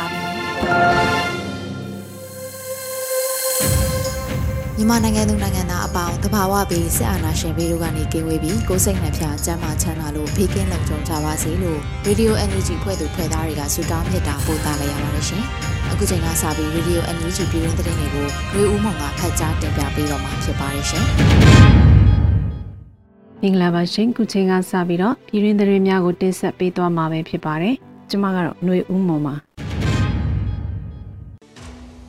ါပြီ မြန်မာနိုင်ငံသူနိုင်ငံသားအပေါင်းတဘာဝပြီးစစ်အာဏာရှင်ပြည်တို့ကနေကင်းဝေးပြီးကိုယ်စိတ်နှပြစမ်းမချမ်းသာလို့ဖေးကင်းလုံခြုံကြပါစေလို့ Radio Energy ဖွဲ့သူဖွဲ့သားတွေကဆုတောင်းမြတ်တာပို့သလိုက်ရပါတယ်ရှင်။အခုချိန်ကစပြီး Radio Energy ပြည်တွင်းသတင်းတွေကိုရေဦးမောင်ကဖတ်ကြားတင်ပြပေးတော့မှာဖြစ်ပါတယ်ရှင်။မင်္ဂလာပါရှင်ခုချိန်ကစပြီးတော့ပြည်တွင်းသတင်းများကိုတင်ဆက်ပေးသွားမှာပဲဖြစ်ပါတယ်။ကျွန်မကတော့ຫນွေဦးမောင်ပါ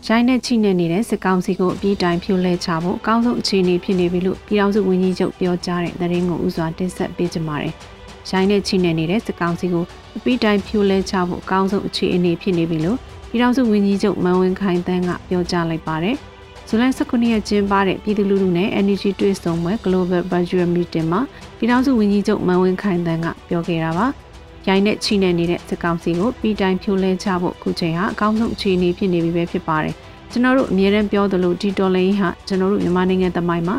ရိုင်းနဲ့ချိနဲ့နေတဲ့စစ်ကောင်စီကိုအပြီးတိုင်ဖြိုလဲချဖို့အကောင်းဆုံးအခြေအနေဖြစ်နေပြီလို့ပြည်ထောင်စုဝန်ကြီးချုပ်ပြောကြားတဲ့သတင်းကိုဥစွာတင်ဆက်ပေးကြပါမယ်။ရိုင်းနဲ့ချိနဲ့နေတဲ့စစ်ကောင်စီကိုအပြီးတိုင်ဖြိုလဲချဖို့အကောင်းဆုံးအခြေအနေဖြစ်နေပြီလို့ပြည်ထောင်စုဝန်ကြီးချုပ်မန်ဝင်းခိုင်တန်းကပြောကြားလိုက်ပါတယ်။ဇူလိုင်19ရက်ကျင်းပတဲ့ပြည်သူလူထုနဲ့ Energy တွေ့ဆုံပွဲ Global Virtual Meeting မှာပြည်ထောင်စုဝန်ကြီးချုပ်မန်ဝင်းခိုင်တန်းကပြောခဲ့တာပါ။ ရိုင်းနဲ့ချိနေနေတဲ့စစ်ကောင်စီကိုပြီးတိုင်းဖြိုလဲချဖို့ခုချိန်ဟာအကောင်းဆုံးအခြေအနေဖြစ်နေပြီပဲဖြစ်ပါတယ်ကျွန်တော်တို့အမြဲတမ်းပြောသလိုဒီတော်လိုင်းဟာကျွန်တော်တို့မြန်မာနိုင်ငံသမိုင်းမှာ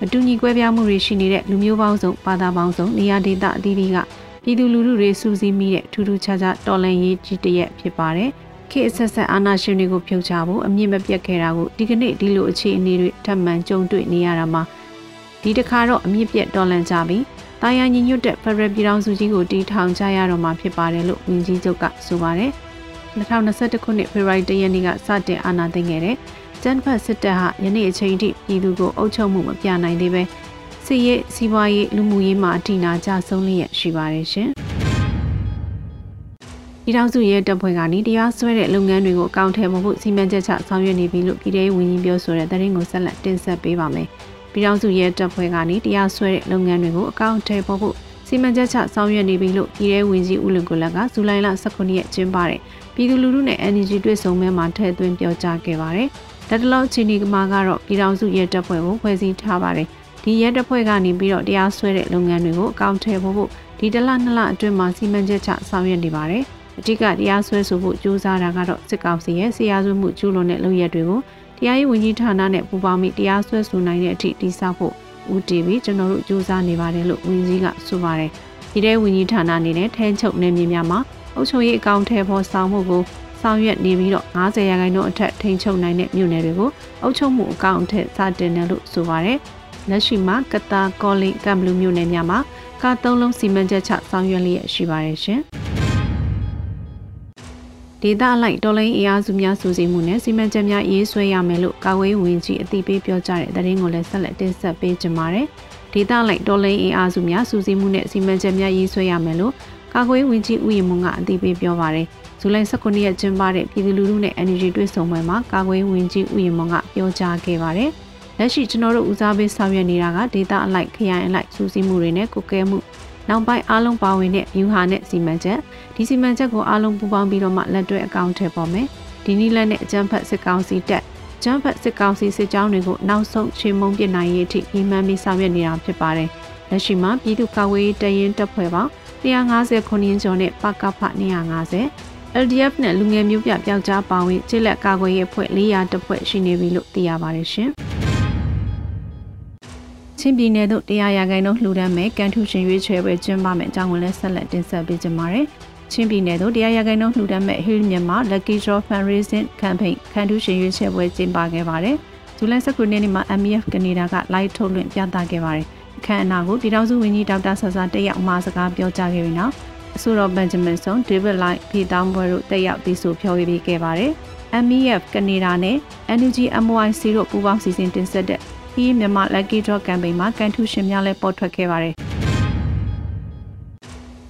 မတူညီကွဲပြားမှုတွေရှိနေတဲ့လူမျိုးပေါင်းစုံဘာသာပေါင်းစုံနေရာဒေသအသီးသီးကပြည်သူလူထုတွေစူးစီးမိတဲ့ထူးထူးခြားခြားတော်လှန်ရေးကြီးတရက်ဖြစ်ပါတယ်ခေတ်ဆက်ဆက်အာဏာရှင်တွေကိုဖြုတ်ချဖို့အမြင့်မပြတ်ခဲ့တာကိုဒီကနေ့ဒီလိုအခြေအနေတွေထပ်မံကြုံတွေ့နေရတာမှာဒီတစ်ခါတော့အမြင့်ပြတ်တော်လှန်ကြပြီး တာယာညီညွတ်တဲ့ဖရယ်ပြည်ထောင်စုကြီးကိုတည်ထောင်ကြရတော့မှာဖြစ်ပါတယ်လို့ဝန်ကြီးချုပ်ကဆိုပါတယ်။2021ခုနှစ်ဖေဖော်ဝါရီလရက်နေ့ကစတင်အာဏာသိမ်းခဲ့တဲ့ကျန်းဖတ်စစ်တပ်ဟာယနေ့အချိန်ထိပြည်သူကိုအုပ်ချုပ်မှုမပြနိုင်သေးပဲစစ်ရေးစီးပွားရေးလူမှုရေးမှာအထိနာကြဆုံးလျက်ရှိပါတယ်ရှင်။ပြည်ထောင်စုရဲတပ်ဖွဲ့ကနေတရားစွဲတဲ့လုပ်ငန်းတွေကိုအကောင့်ထဲပေါ်ဖို့စီမံချက်ချဆောင်ရွက်နေပြီလို့ပြည်ထောင်ဝန်ကြီးပြောဆိုတဲ့သတင်းကိုဆက်လက်တင်ဆက်ပေးပါမယ်။ ပြည်ထောင်စုရဲတပ်ဖွဲ့ကနေတရားစွဲတဲ့လုပ်ငန်းတွေကိုအကောင့်ထဲပေါ်ဖို့စီမံချက်ချဆောင်ရွက်နေပြီလို့ပြည်ထောင်ဝင်ကြီးဦးလွန်ကိုလက်ကဇူလိုင်လ19ရက်ကျင်းပတဲ့ပြည်သူလူထုနဲ့ NGO တွေ့ဆုံပွဲမှာထည့်သွင်းပြောကြားခဲ့ပါတယ်။လက်တလုံးချီနီကမာကတော့ပြည်ထောင်စုရဲတပ်ဖွဲ့ကိုဖွဲ့စည်းထားပါတယ်။ဒီရဲတပ်ဖွဲ့ကနေပြီးတော့တရားစွဲတဲ့လုပ်ငန်းတွေကိုအကောင့်ထဲပေါ်ဖို့ဒီတလနှစ်လအတွင်းမှာစီမံချက်ချဆောင်ရွက်နေပါတယ်။အဓိကတရားစွဲဆိုဖို့ကြိုးစားတာကတော့စစ်ကောင်စီရဲ့ဆရာဆွေးမှုကျူးလွန်တဲ့လုပ်ရက်တွေကို တရားရေးဝန်ကြီးဌာနနဲ့ပူးပေါင်းပြီးတရားစွဲဆိုနိုင်တဲ့အထိတိစောက်ဖို့ဦးတည်ပြီးကျွန်တော်တို့စူးစမ်းနေပါတယ်လို့ဝန်ကြီးကဆိုပါတယ်။ဒီတဲ့ဝန်ကြီးဌာနအနေနဲ့ထဲချုပ်နေမြေများမှာအုပ်ချုပ်ရေးအကောင့်ထဲပေါ်ဆောင်မှုကိုဆောင်ရွက်နေပြီးတော့90ရာခိုင်နှုန်းအထက်ထိန်းချုပ်နိုင်တဲ့မြို့နယ်တွေကိုအုပ်ချုပ်မှုအကောင့်အထက်စတင်တယ်လို့ဆိုပါတယ်။လက်ရှိမှာကတာကောလီကမ်ဘလူးမြို့နယ်များမှာကားသုံးလုံးစီမံချက်ချဆောင်ရွက်လျက်ရှိပါတယ်ရှင်။ ဒေသအလိုက်တော်လိုင်းအင်အားစုများစုစည်းမှုနဲ့စီမံချက်များရေးဆွဲရမယ်လို့ကာဝေးဝင်ကြီးအသိပေးပြောကြားတဲ့သတင်းကိုလည်းဆက်လက်တင်ဆက်ပေးကြပါမယ်။ဒေသအလိုက်တော်လိုင်းအင်အားစုများစုစည်းမှုနဲ့စီမံချက်များရေးဆွဲရမယ်လို့ကာကွယ်ဝင်ကြီးဦးရင်မွန်ကအသိပေးပြောပါတယ်။ဇူလိုင်19ရက်ကျင်းပတဲ့ပြည်သူလူထုနဲ့ Energy တွေ့ဆုံပွဲမှာကာကွယ်ဝင်ကြီးဦးရင်မွန်ကပြောကြားခဲ့ပါတယ်။လက်ရှိကျွန်တော်တို့ဦးစားပေးဆောင်ရွက်နေတာကဒေသအလိုက်ခရိုင်အလိုက်စူးစီးမှုတွေနဲ့ကုကဲမှု နောက်ပိုင်းအားလုံးပါဝင်တဲ့ယူဟာနဲ့စီမံချက်ဒီစီမံချက်ကိုအားလုံးပူးပေါင်းပြီးတော့မှလက်တွဲအကောင့်ထည့်ပေါ်မယ်ဒီနည်းလမ်းနဲ့အကြံဖတ်စစ်ကောင်စီတက်ကျန်းဖတ်စစ်ကောင်စီစစ်ကြောင်းတွေကိုနောက်ဆုံးချေမှုန်းပစ်နိုင်ရေးအထိညီမှန်းပြီးဆောင်ရွက်နေတာဖြစ်ပါတယ်လက်ရှိမှာပြည်သူ့ကာကွယ်ရေးတရင်တပ်ဖွဲ့ပေါင်း150ခုရင်းကျော်နဲ့ပကဖ250 LDF နဲ့လူငယ်မျိုးပြပျောက်ကြားပါဝင်ခြေလက်ကာကွယ်ရေးအဖွဲ့400တပ်ဖွဲ့ရှိနေပြီလို့သိရပါတယ်ရှင်။ ချင်းပြည်နယ်သို့တရားရဂိုင်တို့လှူဒန်းမဲ့ကန်ထူရှင်ရွေးချယ်ပွဲကျင်းပမယ်အကြောင်းကိုလည်းဆက်လက်တင်ဆက်ပေးကြပါမယ်။ချင်းပြည်နယ်သို့တရားရဂိုင်တို့လှူဒန်းမဲ့ Hill မြန်မာ Lucky Draw Fundraising Campaign ကန်ထူရှင်ရွေးချယ်ပွဲကျင်းပခဲ့ပါတယ်။ဇူလိုင်19ရက်နေ့မှာ MEF ကနေဒါက live ထုတ်လွှင့်ပြသခဲ့ပါတယ်။အခမ်းအနားကိုပြည်ထောင်စုဝန်ကြီးဒေါက်တာဆဆာတက်ရောက်မှာစကားပြောကြားခဲ့ပြီးနောက်အဆိုတော်ဘန်ဂျမင်ဆွန်ဒေးဗစ်လိုက်ဖီတောင်းပွဲတို့တက်ရောက်တည်ဆိုဖြောပေးခဲ့ပါတယ်။ MEF ကနေဒါနဲ့ NUG MYC တို့ပူးပေါင်းစီစဉ်တင်ဆက်တဲ့ ဒီမြန်မာ Lucky Draw Campaign မှာကန်ထူးရှင်များလည်းပေါ်ထွက်ခဲ့ပါတယ်။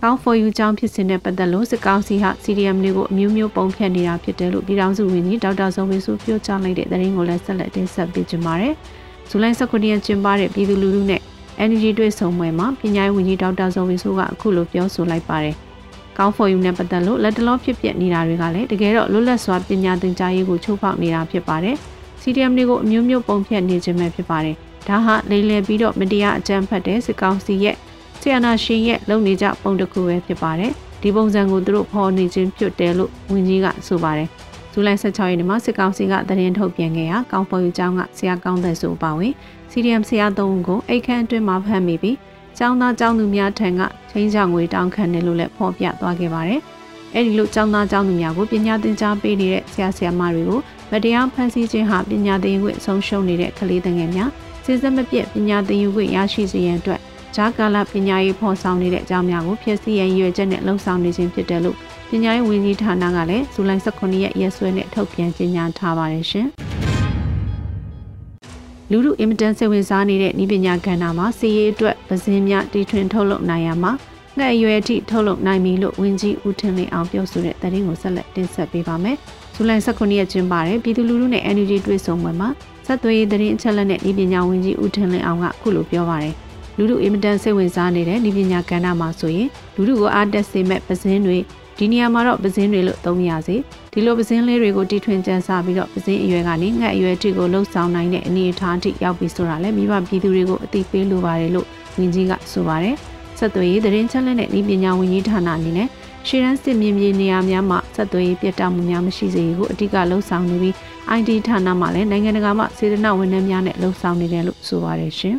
Count for You ကြောင့်ဖြစ်စဉ်နဲ့ပတ်သက်လို့စစ်ကောင်စီဟာ CDM တွေကိုအမျိုးမျိုးပုံဖြတ်နေတာဖြစ်တယ်လို့ပြည်ထောင်စုဝန်ကြီးဒေါက်တာဇော်ဝင်းစုပြောကြားလိုက်တဲ့သတင်းကိုလည်းဆက်လက်တင်ဆက်ပေးကြပါမယ်။ဇူလိုင်19ရက်ကျင်းပတဲ့ပြည်သူလူထုနဲ့ NUG တွေ့ဆုံပွဲမှာပညာရေးဝန်ကြီးဒေါက်တာဇော်ဝင်းစုကအခုလိုပြောဆိုလိုက်ပါတယ်။ကောင်းဖော်ယူနဲ့ပတ်သက်လို့လက်တလောဖြစ်ပျက်နေတာတွေကလည်းတကယ်တော့လွတ်လပ်စွာပညာသင်ကြားရေးကိုချိုးဖောက်နေတာဖြစ်ပါတယ်။ CDM တွေကိုအမျိုးမျိုးပုံဖြတ်နေခြင်းပဲဖြစ်ပါတယ်။ဒါဟာလိမ့်လည်ပြီးတော့မတရားအကြမ်းဖက်တဲ့စစ်ကောင်စီရဲ့ဆီယနာရှင်ရဲ့လုံနေကြပုံတစ်ခုပဲဖြစ်ပါတယ်။ဒီပုံစံကိုသူတို့ဖော်နေခြင်းဖြစ်တယ်လို့ဝန်ကြီးကဆိုပါတယ်။ဇူလိုင်16ရက်နေ့မှာစစ်ကောင်စီကသတင်းထုတ်ပြန်ခဲ့ရာကောင်းဖော်ယူကျောင်းကဆရာကောင်းတဲ့ဆိုပါဝင် CDM ဆရာသုံးဦးကိုအိတ်ခမ်းအတွင်းမှာဖမ်းမိပြီးကျောင်းသားကျောင်းသူများထံကချင်းချောင်ငွေတောင်းခံတယ်လို့လည်းဖော်ပြသွားခဲ့ပါတယ်။အဲဒီလိုကျောင်းသားကျောင်းသူများကိုပညာသင်ကြားပေးနေတဲ့ဆရာဆရာမတွေကို မတရားဖန်ဆီးခြင်းဟာပညာသင်ယူခွင့်ဆုံးရှုံးနေတဲ့ကလေးငယ်များစစ်စက်မပြတ်ပညာသင်ယူခွင့်ရရှိစေရန်အတွက်ဂျာကာလပညာရေးဖော်ဆောင်နေတဲ့အကြောင်းများကိုဖြစ်စီရန်ရွယ်ချက်နဲ့လှုံ့ဆော်နေခြင်းဖြစ်တယ်လို့ပညာရေးဝန်ကြီးဌာနကလည်းဇူလိုင်18ရက်ရက်စွဲနဲ့ထုတ်ပြန်ကြေညာထားပါတယ်ရှင်။လူလူအင်မတန်စိတ်ဝင်စားနေတဲ့ဤပညာကဏ္ဍမှာစီရေးအတွက်ပစင်းများတီထွင်ထုတ်လုပ်နိုင်ရမှာငှက်ရွယ်အထိထုတ်လုပ်နိုင်ပြီလို့ဝန်ကြီးဦးထင်းလင်းအောင်ပြောဆိုတဲ့သတင်းကိုဆက်လက်တင်ဆက်ပေးပါမယ်။ ဇူလိုင်19ရက်ကျင်းပတဲ့ပြည်သူလူထုနဲ့ NUG တွေ့ဆုံပွဲမှာဆက်သွေးရေးသတင်းအချက်အလက်နဲ့ဤပညာဝန်ကြီးဦးထင်းလင်းအောင်ကအခုလိုပြောပါတယ်။လူလူအင်မတန်စိတ်ဝင်စားနေတဲ့ဤပညာကဏ္ဍမှာဆိုရင်လူလူကိုအားတက်စေမဲ့ပစင်းတွေဒီနေရာမှာတော့ပစင်းတွေလို့သုံးရစေဒီလိုပစင်းလေးတွေကိုတီထွင်ကြံစားပြီးတော့ပစင်းအရွယ်ကနေငှက်အရွယ်အထိကိုလှုပ်ဆောင်နိုင်တဲ့အနေအထားအထိရောက်ပြီးဆိုတာလည်းမိဘပြည်သူတွေကိုအသိပေးလိုပါတယ်လို့ဝန်ကြီးကဆိုပါတယ်ဆက်သွယ်ရေးသတင်းချက်လက်နဲ့ဤပညာဝန်ကြီးဌာနအနေနဲ့ ရှေ့ရန်စစ်မြေမြေနေရာများမှာဆက်သွယ်ရေးပြတ်တောက်မှုများမရှိစေကိုအဓိကလှုံ့ဆော်နေပြီး IT ဌာနမှလည်းနိုင်ငံတကာမှစေတနာဝန်ထမ်းများနဲ့လှုံ့ဆော်နေတယ်လို့ဆိုပါတယ်ရှင်။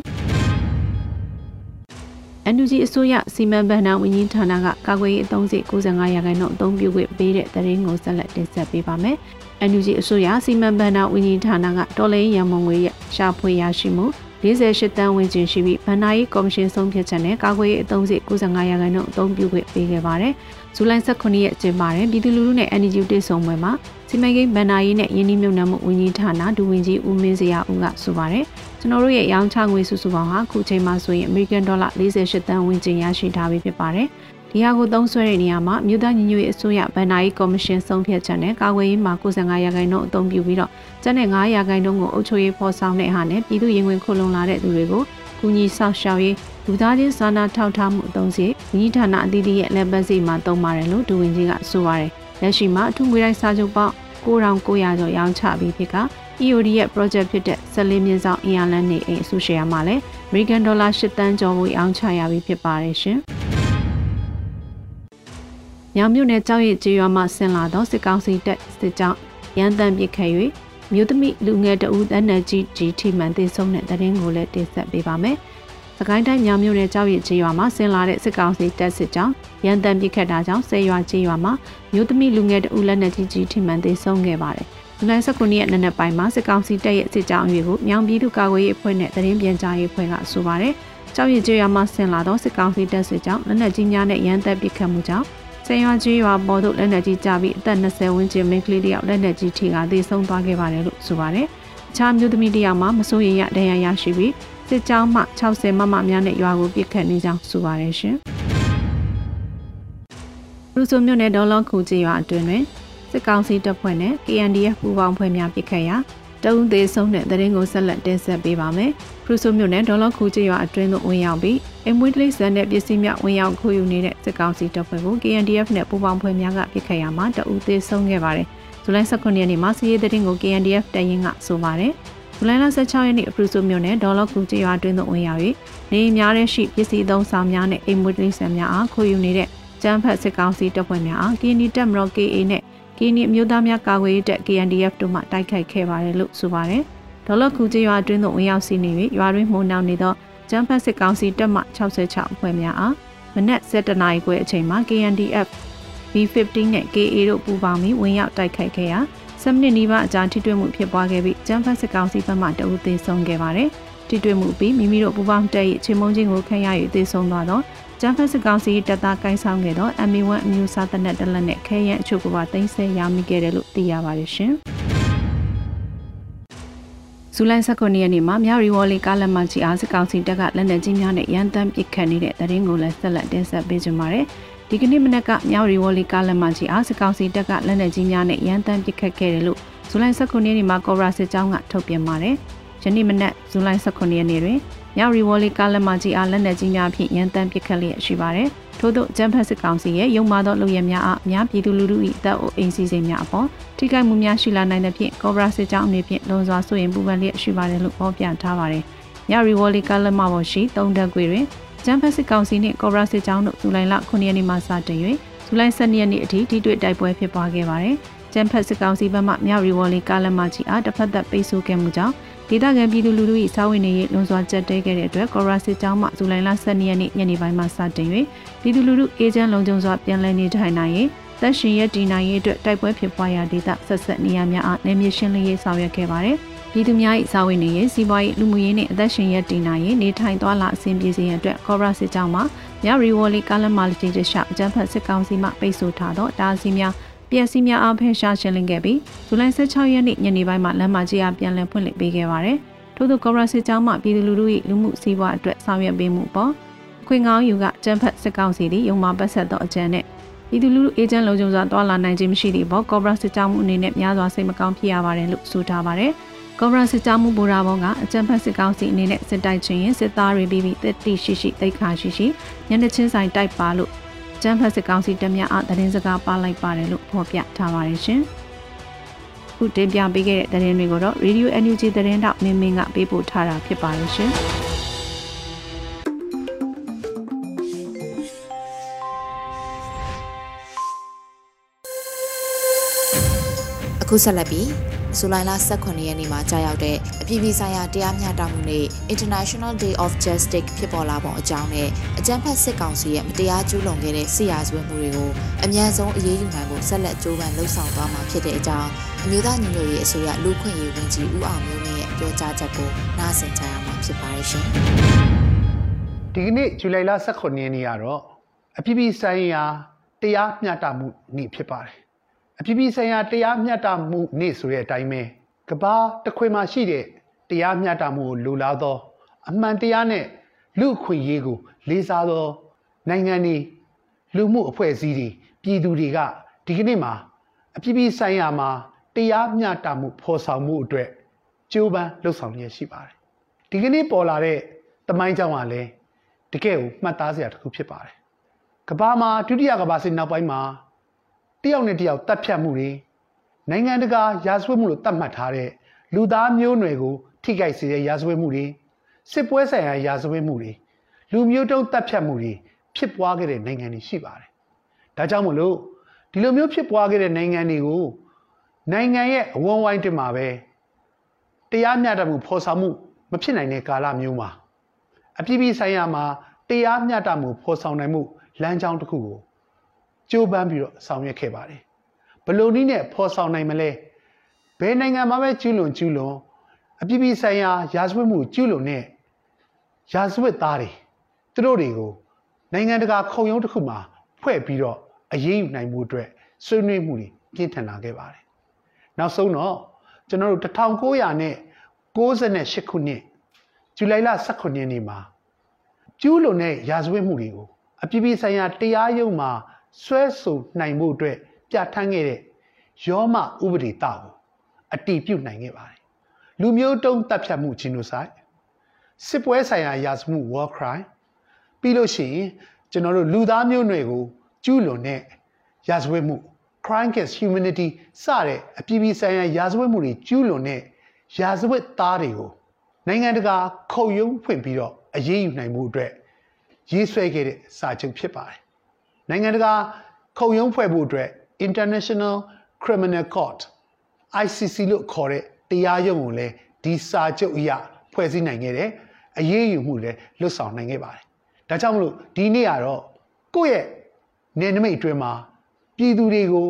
NUG အစိုးရစီမံဘဏ္ဍာဝန်ကြီးဌာနကကာကွယ်ရေးအသုံးစရိတ်95ရာခိုင်နှုန်းအသုံးပြုခွင့်ပေးတဲ့သတင်းကိုဆက်လက်တင်ဆက်ပေးပါမယ်။ NUG အစိုးရစီမံဘဏ္ဍာဝန်ကြီးဌာနကတော်လိုင်းရန်မုံငွေရရှာဖွေရရှိမှု48တန်းဝန်းကျင်ရှိပြီးဗန္နာရေးကော်မရှင်ဆုံးဖြတ်ချက်နဲ့ကာကွယ်ရေးအသုံးစရိတ်95ရာခိုင်နှုန်းအသုံးပြုခွင့်ပေးခဲ့ပါတယ်။ ဇူလိုင်18ရက်ကျင်းပတဲ့ပြည်သူလူထုနဲ့ NGO တွေ့ဆုံပွဲမှာစီမံကိန်းဗန္နာရေးနဲ့ယင်းနှိမ့်နှံမှုဝန်ကြီးဌာနဒူဝင်ကြီးဦးမင်းစရာဦးကဆိုပါတယ်။ကျွန်တော်တို့ရဲ့ရောင်းချငွေစုစုပေါင်းဟာခုချိန်မှာဆိုရင် American Dollar 48တန်းဝန်းကျင်ရရှိထားပြီဖြစ်ပါတယ်။ဒီဟာကိုသုံးစွဲတဲ့နေရာမှာမြို့သားညီညွတ်ရေးအစိုးရဗန်နာရေးကော်မရှင်ဆုံးဖြတ်ချက်နဲ့ကာကွယ်ရေးမှာ95ရာခိုင်နှုန်းအသုံးပြုပြီးတော့ကျန်တဲ့9ရာခိုင်နှုန်းကိုအုပ်ချုပ်ရေးဖော်ဆောင်တဲ့ဟာနဲ့ပြည်သူရင်ဝင်ခုလုံလာတဲ့သူတွေကိုကူညီဆောက်ရှောက်ရေး လူသားချင်းစာနာထောက်ထားမှုအသုံးစီဝန်ကြီးဌာနအသီးသီးရဲ့လက်ပတ်စီမှာသုံးပါတယ်လို့ဒူဝင်ကြီးကဆိုပါတယ်လက်ရှိမှာအထူးငွေတိုင်းစာချုပ်ပေါင်း9900ကျော်ရောင်းချပြီးဖြစ်က EOD ရဲ့ project ဖြစ်တဲ့14မြင်းဆောင်အင်အားလန်းနေအိမ်အစုရှယ်ယာမှာလည်း American Dollar 8တန်းကျော်ကိုရောင်းချရပြီးဖြစ်ပါတယ်ရှင်။မြောင်မြို့နယ်ကြောက်ရည်ကျေးရွာမှဆင်လာသောစစ်ကောင်စီတပ်စစ်ကြောင်းရန်တမ်းပစ်ခတ်၍မြို့သမီးလူငယ်တဦးတန်းနယ်ကြီးကြီးထိမှန်သိဆုံးတဲ့တရင်ကိုလည်းတင်ဆက်ပေးပါမယ်။ စကိုင်းတိုင်းမြောင်မြို့နယ်ကြောက်ရည်ကျေးရွာမှာဆင်လာတဲ့စစ်ကောင်စီတပ်စစ်ကြောင်းရန်တမ်းပစ်ခတ်တာကြောင့်ဆယ်ရွာကျေးရွာမှာမြို့သမီးလူငယ်တဦးလက်နက်ကြီးကြီးထိမှန်သိဆုံးခဲ့ပါတယ်။ဇူလိုင်19ရက်နေ့နက်ပိုင်းမှာစစ်ကောင်စီတပ်ရဲ့စစ်ကြောင်းအွေကိုမြောင်ပြည်သူ့ကာကွယ်ရေးအဖွဲ့နဲ့တရင်ပြန်ကြားရေးအဖွဲ့ကဆိုပါတယ်။ကြောက်ရည်ကျေးရွာမှာဆင်လာသောစစ်ကောင်စီတပ်စစ်ကြောင်းလက်နက်ကြီးများနဲ့ရန်တပ်ပစ်ခတ်မှုကြောင့်ဆယ်ရွာကြီးရွာပေါ်သို့လက်နက်ကြီးကျပြီးအသက်20ဝန်းကျင်မိန်းကလေးတယောက်လက်နက်ကြီးထိကသေဆုံးသွားခဲ့ပါတယ်လို့ဆိုပါတယ်။အခြားမျိုးသမီးတယောက်မှမစိုးရိမ်ရဒဏ်ရာရရှိပြီး စစ်ကြောင်းမှ60မမများနဲ့ရွာကိုပစ်ခတ်နေကြောင်းဆိုပါတယ်ရှင်။လူစုမြို့နယ်ဒေါ်လောခုကြီးရွာအတွင်းတွင်စစ်ကောင်စီတပ်ဖွဲ့နဲ့ KNDF ပူးပေါင်းဖွဲ့များပစ်ခတ်ရာတအုံသေးဆုံးတဲ့တရင်ကိုဆက်လက်တင်ဆက်ပေးပါမယ်။ဖရူဆိုမြို့နယ်ဒေါ်လောခုကြီးရွာအတွင်းသို့ဝင်ရောက်ပြီးအိမ်မွေးတိစံတဲ့ပစ္စည်းများဝင်ရောက်ခိုးယူနေတဲ့စစ်ကောင်စီတပ်ဖွဲ့ကို KNDF နဲ့ပူးပေါင်းဖွဲ့များကပစ်ခတ်ရမှာတအုပ်သေးဆုံးခဲ့ပါတယ်။ဇူလိုင်18ရက်နေ့မှာစီးရဲတဲ့တင်ကို KNDF တရင်ကဆိုပါတယ်။ ဇူလိုင်16ရက်နေ့အဖရူဆိုမြို့နယ်ဒေါ်လောက်ကူကျေးရွာတွင်သို့ဝင်ရောက်၍နေများတဲ့ရှိပစ္စည်းသုံးဆောင်များနဲ့အိမ်မွေးတိစံများအားခိုးယူနေတဲ့ကျန်းဖတ်စစ်ကောင်စီတပ်ဖွဲ့များအား KND တပ်မတော် KA နဲ့ KND အမျိုးသားများကာကွယ်ရေးတပ် KNDF တို့မှတိုက်ခိုက်ခဲ့ပါတယ်လို့ဆိုပါတယ်။ဒေါ်လောက်ကူကျေးရွာတွင်သို့ဝင်ရောက်စီးနေ၍ရွာတွင်မှုန်နှောင်နေသောကျန်းဖတ်စစ်ကောင်စီတပ်မှ66အဖွဲ့များအားမနက်7:00နာရီခွဲအချိန်မှာ KNDF B15 နဲ့ KA တို့ပူးပေါင်းပြီးဝင်ရောက်တိုက်ခိုက်ခဲ့ရာ 7မိနစ်နီးပါးအကြာထိတွေ့မှုဖြစ်ပွားခဲ့ပြီးကျန်းဖတ်စစ်ကောင်စီဘက်မှတအူသေဆုံးခဲ့ပါတယ်။ထိတွေ့မှုပြီးမိမိတို့ပူးပေါင်းတပ်၏ချင်းမုံချင်းကိုခံရ၍သေဆုံးသွားသောဂျမ်ဖတ်စစ်ကောင်စီတပ်သားကိုင်းဆောင်ခဲ့သော MA1 အမျိုးအစားတပ်နက်တလက်နဲ့ခဲရန်အချို့ကပါတင်ဆက်ရမိခဲ့တယ်လို့သိရပါတယ်ရှင်။ဇူလိုင်19ရက်နေ့မှာမြရီဝေါ်လီကားလက်မှကြီးအားစစ်ကောင်စီတပ်ကလက်နက်ကြီးများနဲ့ရန်တမ်းပစ်ခတ်နေတဲ့တရင်ကိုလည်းဆက်လက်တင်ဆက်ပေးကြပါမယ်။ ဒီကနေ့မနက်ကမြရီဝေါ်လီကားလက်မှကြီးအားစစ်ကောင်စီတပ်ကလက်နက်ကြီးများနဲ့ရန်တမ်းပစ်ခတ်ခဲ့တယ်လို့ဇူလိုင်19ရက်နေ့မှာကော်ရာစစ်ကြောင်းကထုတ်ပြန်ပါတယ်။ယနေ့မနက်ဇူလိုင်19ရက်နေ့တွင်မြောက်ရီဝေါ်လီကားလက်မကြီးအားလက်နက်ကြီးများဖြင့်ရန်တမ်းပစ်ခတ်လျက်ရှိပါတယ်။ထို့သောဂျမ်ဖတ်စစ်ကောင်စီရဲ့ရုံမာသောလူရဲများအားအများပြည်သူလူထု၏တပ်အိုအိမ်စီစဉ်များအပေါ်ထိခိုက်မှုများရှိလာနိုင်တဲ့ဖြင့်ကော်ဘရာစစ်ကြောင်းအနေဖြင့်လွန်စွာဆိုရင်ပူပန်လျက်ရှိပါတယ်လို့ဖော်ပြထားပါတယ်။မြောက်ရီဝေါ်လီကားလက်မပေါ်ရှိ၃တက်ကွေတွင် ဂျမ်ဖတ်စစ်ကောင်စီနှင့်ကော်ဘရာစစ်ကြောင်းတို့ဇူလိုင်လ9ရက်နေ့မှစတင်၍ဇူလိုင်12ရက်နေ့အထိထိတွေ့တိုက်ပွဲဖြစ်ပွားခဲ့ပါတယ်။ဂျမ်ဖတ်စစ်ကောင်စီဘက်မှမြောက်ရီဝေါ်လီကားလက်မကြီးအားတစ်ဖက်သက်ပိတ်ဆို့ခဲ့မှုကြောင့်ဒေသခံပြည်သူလူထု၏စာဝင်နေရေးလွန်စွာကြက်တဲခဲ့တဲ့အတွက်ကော်ရာစစ်ကြောင်းမှဇူလိုင်လ12ရက်နေ့ညနေပိုင်းမှာစတင်၍ပြည်သူလူထုအေဂျင့်လုံခြုံစွာပြန်လည်နေထိုင်နိုင်ရေးသက်ရှင်ရည်တည်နိုင်ရေးအတွက်တိုက်ပွဲဖြစ်ပွားရာဒေသဆက်ဆက်နေရာများအားနေမြေရှင်းလင်းရေးဆောင်ရွက်ခဲ့ပါတယ်။ ပြည်သူများ၏စာဝင်နေရေးစီးပွားရေးလူမှုရေးနှင့်အသက်ရှင်ရည်တည်နိုင်ရေးနေထိုင်သွားလာအဆင်ပြေစေရန်အတွက်ကော်ရာစစ်ကြောင်းမှမြရီဝေါ်လီကာလမာလတီတရှောက်ဂျမ်ဖတ်စစ်ကောင်စီမှပိတ်ဆို့ထားသောတားဆီးများပျက်စီးများအားဖယ်ရှားရှင်းလင်းခဲ့ပြီးဇူလိုင်16ရက်နေ့ညနေပိုင်းမှာလမ်းမကြီးအားပြန်လည်ဖွင့်လှစ်ပေးခဲ့ပါတယ်။ထို့သောကော်ရစစ်ကြောင်းမှပြည်သူလူထု၏လူမှုစီးပွားအတွက်ဆောင်ရွက်ပေးမှုပေါ်ခွင်ကောင်းယူကကျန်းဖက်စစ်ကောင်စီသည်ယုံမှပတ်ဆက်သောအကြံနဲ့ပြည်သူလူထုအေဂျင့်လုံခြုံစွာတွာလာနိုင်ခြင်းမရှိသည့်ဘောကော်ရစစ်ကြောင်းမှုအနေနဲ့များစွာစိတ်မကောင်းဖြစ်ရပါတယ်လို့ဆိုထားပါတယ်။ ကော်ရစစ်ကြောင်းမှုဘူရာဘောကအကြံဖက်စစ်ကောင်စီအနေနဲ့စစ်တိုက်ခြင်းရင်စစ်သားတွေပြီးပြီးတက်တိရှိရှိတိတ်ခါရှိရှိညနေချင်းဆိုင်တိုက်ပါလို့ကျန်းဖက်စစ်ကောင်စီတမများအသတင်းစကားပါလိုက်ပါတယ်လို့ဖော်ပြထားပါတယ်ရှင်။ခုတင်ပြပေးခဲ့တဲ့သတင်းတွေကိုတော့ Radio NUG သတင်းတောက်မင်းမင်းကပေးပို့ထားတာဖြစ်ပါတယ်ရှင်။အခုဆက်လက်ပြီး ဇူလိုင်လ18ရက်နေ့မှာကြာရောက်တဲ့အပြည်ပြည်ဆိုင်ရာတရားမျှတမှုနေ့ International Day of Justice ဖြစ်ပေါ်လာပုံအကြောင်းနဲ့အကြမ်းဖက်စစ်ကောင်စီရဲ့မတရားကျူးလွန်ခဲ့တဲ့စစ်ရာဇဝတ်မှုတွေကိုအများဆုံးအရေးယူနိုင်ဖို့ဆက်လက်ကြိုးပမ်းလှုံ့ဆော်သွားမှာဖြစ်တဲ့အကြောင်းအမျိုးသားညီညွတ်ရေးအစိုးရလူခွင့်ရေးဝန်ကြီးဦးအောင်မျိုးမြင့်ရဲ့ပြောကြားချက်ကိုနားဆင်ကြရမှာဖြစ်ပါတယ်ရှင်။ဒီကနေ့ဇူလိုင်လ18ရက်နေ့ကတော့အပြည်ပြည်ဆိုင်ရာတရားမျှတမှုနေ့ဖြစ်ပါတယ် အပြည်ပြည်ဆိုင်ရာတရားမျှတမှုနေ့ဆိုတဲ့အတိုင်းပဲကဘာတစ်ခွေမှာရှိတဲ့တရားမျှတမှုကိုလိုလားသော အမှန်တရားနဲ့လူအခွင့်အရေးကို လေးစားသော နိုင်ငံတွေလူမှုအဖွဲ့အစည်းတွေပြည်သူတွေကဒီကနေ့မှာအပြည်ပြည်ဆိုင်ရာမှာတရားမျှတမှုဖော်ဆောင်မှုအတွက်ကြိုးပမ်းလှုပ်ဆောင်ရရှိပါတယ်ဒီကနေ့ပေါ်လာတဲ့တမိုင်းကြောင်ကလည်းတကယ်ကိုမှတ်သားစရာတစ်ခုဖြစ်ပါတယ်ကဘာမှာဒုတိယကဘာစစ်နောက်ပိုင်းမှာ တယောက်နဲ့တယောက်တတ်ဖြတ်မှုတွေနိုင်ငံတကာရာဇဝတ်မှုလို့သတ်မှတ်ထားတဲ့လူသားမျိုးနွယ်ကိုထိခိုက်စေတဲ့ရာဇဝတ်မှုတွေစစ်ပွဲဆိုင်ရာရာဇဝတ်မှုတွေလူမျိုးတုံးတပ်ဖြတ်မှုတွေဖြစ်ပွားခဲ့တဲ့နိုင်ငံတွေရှိပါတယ်။ဒါကြောင့်မလို့ဒီလိုမျိုးဖြစ်ပွားခဲ့တဲ့နိုင်ငံတွေကိုနိုင်ငံရဲ့အဝန်းဝိုင်းတင်မှာပဲတရားမျှတမှုဖော်ဆောင်မှုမဖြစ်နိုင်တဲ့ကာလမျိုးမှာအပြည်ပြည်ဆိုင်ရာမှာတရားမျှတမှုဖော်ဆောင်နိုင်မှုလမ်းကြောင်းတစ်ခုကို ကြိုးပမ်းပြီးတော့ဆောင်ရွက်ခဲ့ပါတယ်ဘလို့နည်းနဲ့ဖော်ဆောင်နိုင်မလဲဘယ်နိုင်ငံမှာပဲကျူးလွန်ကျူးလွန်အပြည်ပြည်ဆိုင်ရာရာဇဝတ်မှုကျူးလွန်တဲ့ရာဇဝတ်သားတွေသူတို့တွေကိုနိုင်ငံတကာခုံရုံးတစ်ခုမှာဖွဲ့ပြီးတော့အရေးယူနိုင်မှုအတွက်ဆွေးနွေးမှုတွေပြင်းထန်လာခဲ့ပါတယ်နောက်ဆုံးတော့ကျွန်တော်တို့1900နဲ့68ခုနှစ်ဇူလိုင်လ18ရက်နေ့မှာကျူးလွန်တဲ့ရာဇဝတ်မှုတွေကိုအပြည်ပြည်ဆိုင်ရာတရားရုံးမှာ ဆွဲဆိုနိုင်မှုအတွက်ပြဋ္ဌာန်းခဲ့တဲ့ယောမဥပဒေတာကိုအတည်ပြုနိုင်ခဲ့ပါတယ်လူမျိုးတုံးတပ်ဖြတ်မှု genocide စစ်ပွဲဆိုင်ရာရာဇဝမှု war crime ပြီးလို့ရှိရင်ကျွန်တော်တို့လူသားမျိုးနွယ်ကိုကျူးလွန်တဲ့ရာဇဝတ်မှု crime against humanity စတဲ့အပြည်ပြည်ဆိုင်ရာရာဇဝတ်မှုတွေကျူးလွန်တဲ့ရာဇဝတ်သားတွေကိုနိုင်ငံတကာခုံရုံးဖွင့်ပြီးတော့အရေးယူနိုင်မှုအတွက်ရေးဆွဲခဲ့တဲ့စာချုပ်ဖြစ်ပါတယ် နိုင်ငံတကာခုံရုံးဖွဲ့ဖို့အတွက် International Criminal Court ICC လို့ခေါ်တဲ့တရားရုံးကိုလည်းဒီစာချုပ်အရဖွဲ့စည်းနိုင်ခဲ့တယ်အရေးယူမှုလည်းလွတ်ဆောင်နိုင်ခဲ့ပါတယ်ဒါကြောင့်မလို့ဒီနေ့ကတော့ကိုယ့်ရဲ့နယ်နိမိတ်အတွင်းမှာပြည်သူတွေကို